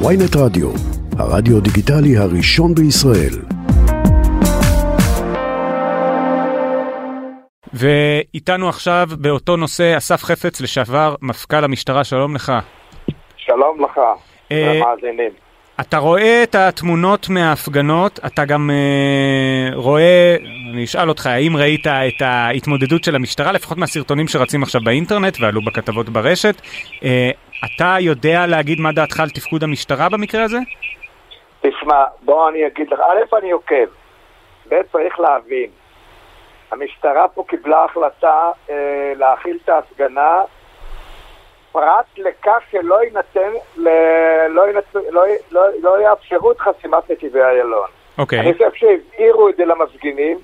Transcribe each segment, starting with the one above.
ויינט רדיו, הרדיו דיגיטלי הראשון בישראל. ואיתנו עכשיו באותו נושא אסף חפץ, לשעבר מפכ"ל המשטרה, שלום לך. שלום לך, אה, המאזינים. אתה רואה את התמונות מההפגנות, אתה גם אה, רואה, אני אשאל אותך, האם ראית את ההתמודדות של המשטרה, לפחות מהסרטונים שרצים עכשיו באינטרנט ועלו בכתבות ברשת. אה, אתה יודע להגיד מה דעתך על תפקוד המשטרה במקרה הזה? תשמע, בוא אני אגיד לך, א', אני עוקב, ב', צריך להבין, המשטרה פה קיבלה החלטה אה, להכיל את ההפגנה פרט לכך שלא יינתן, ל... לא, יינתן לא, לא, לא יאפשרו את חסימת נתיבי איילון. אוקיי. אני חושב שהבהירו את זה למפגינים,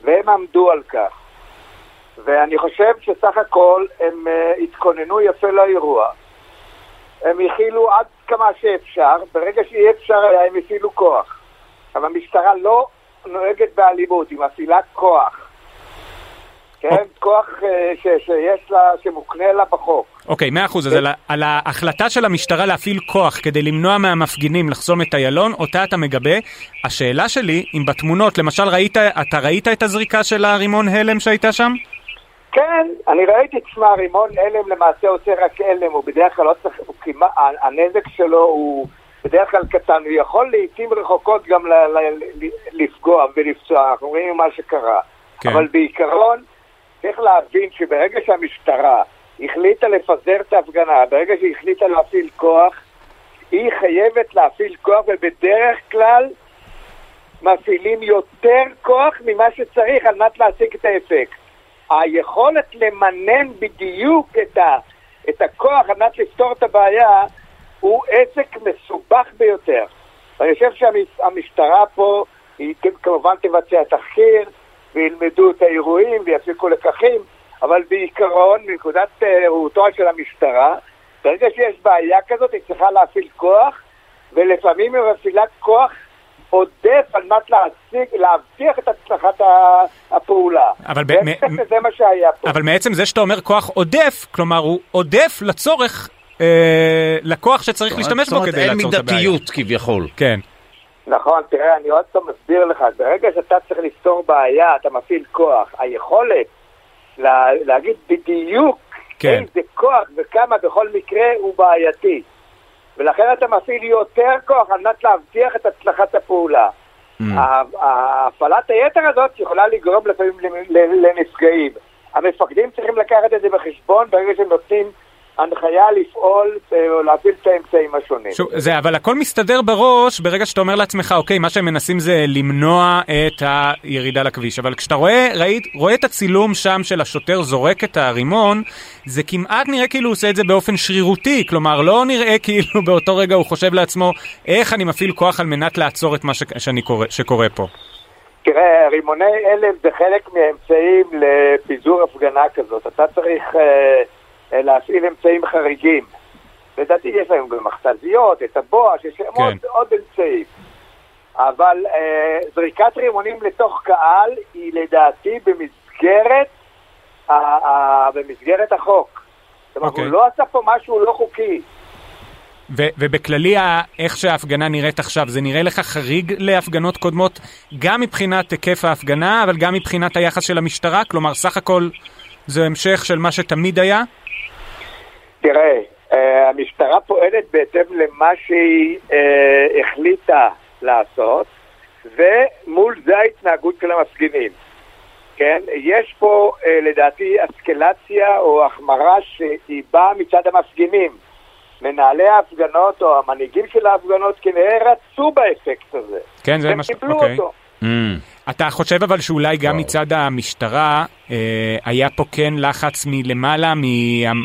והם עמדו על כך. ואני חושב שסך הכל הם uh, התכוננו יפה לאירוע. הם הכילו עד כמה שאפשר, ברגע שאי אפשר היה הם הפעילו כוח. אבל המשטרה לא נוהגת באלימות, היא מפעילה כוח. כן, כוח uh, ש, שיש לה, שמוקנה לה בחוק. אוקיי, מאה אחוז. אז על, על ההחלטה של המשטרה להפעיל כוח כדי למנוע מהמפגינים לחסום את איילון, אותה אתה מגבה. השאלה שלי, אם בתמונות, למשל ראית, אתה ראית את הזריקה של הרימון הלם שהייתה שם? כן, אני ראיתי, תשמע, רימון הלם למעשה עושה רק הלם, הוא בדרך כלל לא צריך, הוא כמעט, הנזק שלו הוא בדרך כלל קטן, הוא יכול לעיתים רחוקות גם ל, ל, ל, לפגוע ולפצוע, אנחנו רואים מה שקרה. כן. אבל בעיקרון, צריך להבין שברגע שהמשטרה החליטה לפזר את ההפגנה, ברגע שהיא החליטה להפעיל כוח, היא חייבת להפעיל כוח, ובדרך כלל מפעילים יותר כוח ממה שצריך על מנת להשיג את האפקט. היכולת למנן בדיוק את, ה, את הכוח על מנת לפתור את הבעיה הוא עסק מסובך ביותר. ואני חושב שהמשטרה פה, היא כמובן תבצע תחקיר, וילמדו את האירועים ויפיקו לקחים, אבל בעיקרון, מנקודת אה, ראותו של המשטרה, ברגע שיש בעיה כזאת, היא צריכה להפעיל כוח, ולפעמים היא מפעילה כוח עודף על מנת להשיג, להבטיח את הצלחת הפעולה. אבל ב- מ- שזה מה שהיה פה. אבל מעצם זה שאתה אומר כוח עודף, כלומר הוא עודף לצורך, אה, לכוח שצריך להשתמש זאת בו אומרת, כדי אין לעצור את הבעיה. מידתיות כביכול. כן. נכון, תראה, אני עוד פעם מסביר לך, ברגע שאתה צריך לפתור בעיה, אתה מפעיל כוח. היכולת לה, להגיד בדיוק כן. איזה כוח וכמה בכל מקרה הוא בעייתי. ולכן אתה מפעיל יותר כוח על מנת להבטיח את הצלחת הפעולה. Mm. הפעלת היתר הזאת יכולה לגרום לפעמים לנפגעים. המפקדים צריכים לקחת את זה בחשבון ברגע שהם נותנים הנחיה לפעול אה, או להפעיל את האמצעים השונים. שוב, זה, אבל הכל מסתדר בראש ברגע שאתה אומר לעצמך, אוקיי, מה שהם מנסים זה למנוע את הירידה לכביש. אבל כשאתה רואה, ראית, רואה את הצילום שם של השוטר זורק את הרימון, זה כמעט נראה כאילו הוא עושה את זה באופן שרירותי. כלומר, לא נראה כאילו באותו רגע הוא חושב לעצמו, איך אני מפעיל כוח על מנת לעצור את מה ש, שאני קורא, שקורה פה. תראה, רימוני הלם זה חלק מהאמצעים לפיזור הפגנה כזאת. אתה צריך אה, להפעיל אמצעים חריגים. לדעתי יש להם גם מכתזיות, את הבואש, יש להם כן. עוד, עוד אמצעים. אבל אה, זריקת רימונים לתוך קהל היא לדעתי במסגרת, ה, ה, במסגרת החוק. זאת אומרת, אוקיי. הוא לא עשה פה משהו לא חוקי. ו- ובכללי, איך שההפגנה נראית עכשיו, זה נראה לך חריג להפגנות קודמות, גם מבחינת היקף ההפגנה, אבל גם מבחינת היחס של המשטרה? כלומר, סך הכל זה המשך של מה שתמיד היה? תראה, אה, המשטרה פועלת בהתאם למה שהיא אה, החליטה לעשות, ומול זה ההתנהגות של המפגינים. כן? יש פה אה, לדעתי אסקלציה או החמרה שהיא באה מצד המפגינים. מנהלי ההפגנות או המנהיגים של ההפגנות כנראה רצו באפקט הזה. כן, זה הם מה ש... קיבלו אוקיי. אותו. Mm. אתה חושב אבל שאולי גם מצד המשטרה אה, היה פה כן לחץ מלמעלה, מה,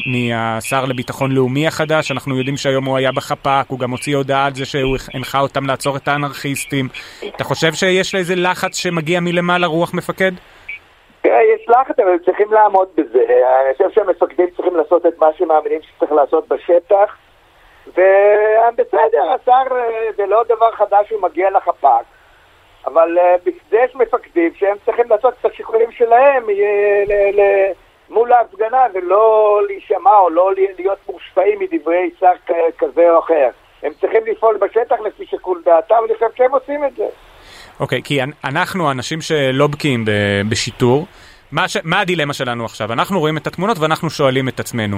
מהשר לביטחון לאומי החדש, אנחנו יודעים שהיום הוא היה בחפ"ק, הוא גם הוציא הודעה על זה שהוא הנחה אותם לעצור את האנרכיסטים. אתה חושב שיש איזה לחץ שמגיע מלמעלה, רוח מפקד? תראה, יש לחץ, אבל הם צריכים לעמוד בזה. אני חושב שהמפקדים צריכים לעשות את מה שמאמינים שצריך לעשות בשטח, ובסדר, השר אה, זה לא דבר חדש שהוא מגיע לחפ"ק, אבל אה, בשביל יש מפקדים שהם צריכים לעשות את השיקולים שלהם אה, מול ההפגנה ולא להישמע או לא להיות מושפעים מדברי שר כזה או אחר. הם צריכים לפעול בשטח לפי שיקול דעתם, ואני חושב שהם עושים את זה. אוקיי, okay, כי אנחנו, אנשים שלא בקיאים בשיטור, מה, ש... מה הדילמה שלנו עכשיו? אנחנו רואים את התמונות ואנחנו שואלים את עצמנו,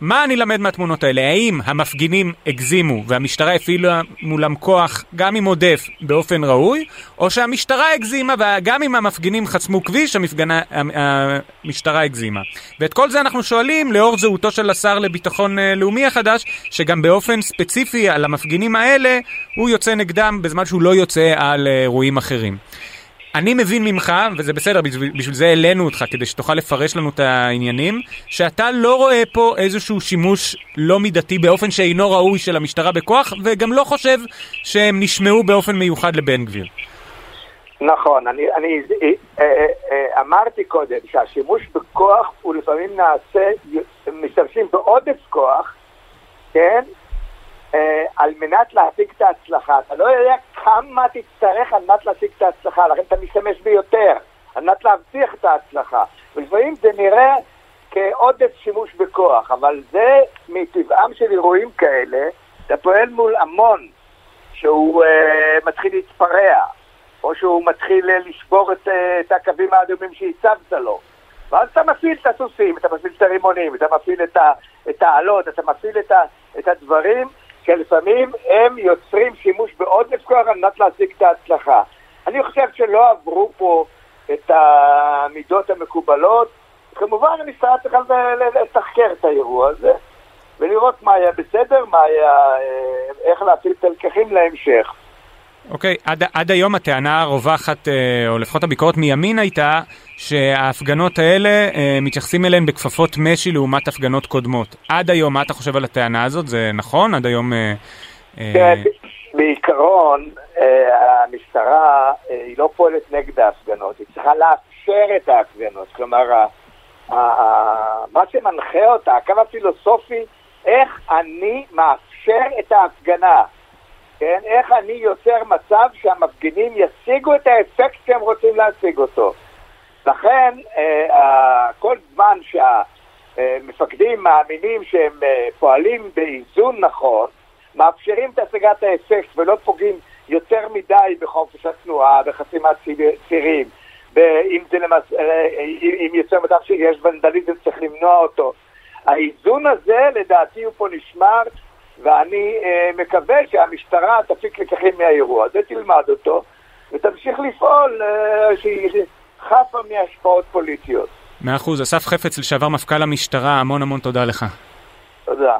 מה אני למד מהתמונות האלה? האם המפגינים הגזימו והמשטרה הפעילה מולם כוח גם אם עודף באופן ראוי, או שהמשטרה הגזימה וגם אם המפגינים חסמו כביש, המפגנה, המשטרה הגזימה? ואת כל זה אנחנו שואלים לאור זהותו של השר לביטחון אה, לאומי החדש, שגם באופן ספציפי על המפגינים האלה, הוא יוצא נגדם בזמן שהוא לא יוצא על אה, אירועים אחרים. אני מבין ממך, וזה בסדר, בשביל, זה העלינו אותך, כדי שתוכל לפרש לנו את העניינים, שאתה לא רואה פה איזשהו שימוש לא מידתי באופן שאינו ראוי של המשטרה בכוח, וגם לא חושב שהם נשמעו באופן מיוחד לבן גביר. נכון, אני, אני אה, אה, אה, אמרתי קודם שהשימוש בכוח הוא לפעמים נעשה, משתמשים בעודף כוח, כן? אה, על מנת להשיג את ההצלחה. אתה לא יודע כמה תצטרך על מנת להשיג את ההצלחה, לכן אתה משתמש ביותר, על מנת להבטיח את ההצלחה. ולפעמים זה נראה כעודף שימוש בכוח, אבל זה מטבעם של אירועים כאלה, אתה פועל מול המון שהוא uh, מתחיל להתפרע, או שהוא מתחיל uh, לשבור את, uh, את הקווים האדומים שהצבת לו. ואז אתה מפעיל את הסוסים, אתה מפעיל את הרימונים, אתה מפעיל את העלות, אתה מפעיל את, ה, את הדברים שלפעמים הם יוצרים שימוש בעודף כוח על מנת להשיג את ההצלחה. אני חושב שלא עברו פה את המידות המקובלות. כמובן המשטרה צריכה לתחקר את האירוע הזה ולראות מה היה בסדר, מה היה, אה, איך להפעיל את הלקחים להמשך. אוקיי, עד, עד היום הטענה הרווחת, אה, או לפחות הביקורת מימין הייתה, שההפגנות האלה, אה, מתייחסים אליהן בכפפות משי לעומת הפגנות קודמות. עד היום, מה אתה חושב על הטענה הזאת? זה נכון? עד היום... אה, בעיקרון, המשטרה היא לא פועלת נגד ההפגנות, היא צריכה לאפשר את ההפגנות. כלומר, מה שמנחה אותה, הקו הפילוסופי, איך אני מאפשר את ההפגנה. כן? איך אני יוצר מצב שהמפגינים ישיגו את האפקט שהם רוצים להשיג אותו. לכן, אה, כל זמן שהמפקדים מאמינים שהם אה, פועלים באיזון נכון, מאפשרים את השגת האפקט ולא פוגעים יותר מדי בחופש התנועה, בחסימת צירים, אם למס... אה, אם יוצא מצב שיש ונדליזם צריך למנוע אותו. האיזון הזה לדעתי הוא פה נשמר ואני אה, מקווה שהמשטרה תפיק לקחים מהאירוע הזה, תלמד אותו, ותמשיך לפעול אה, שהיא חפה מהשפעות פוליטיות. מאה אחוז. אסף חפץ, לשעבר מפכ"ל המשטרה, המון המון תודה לך. תודה.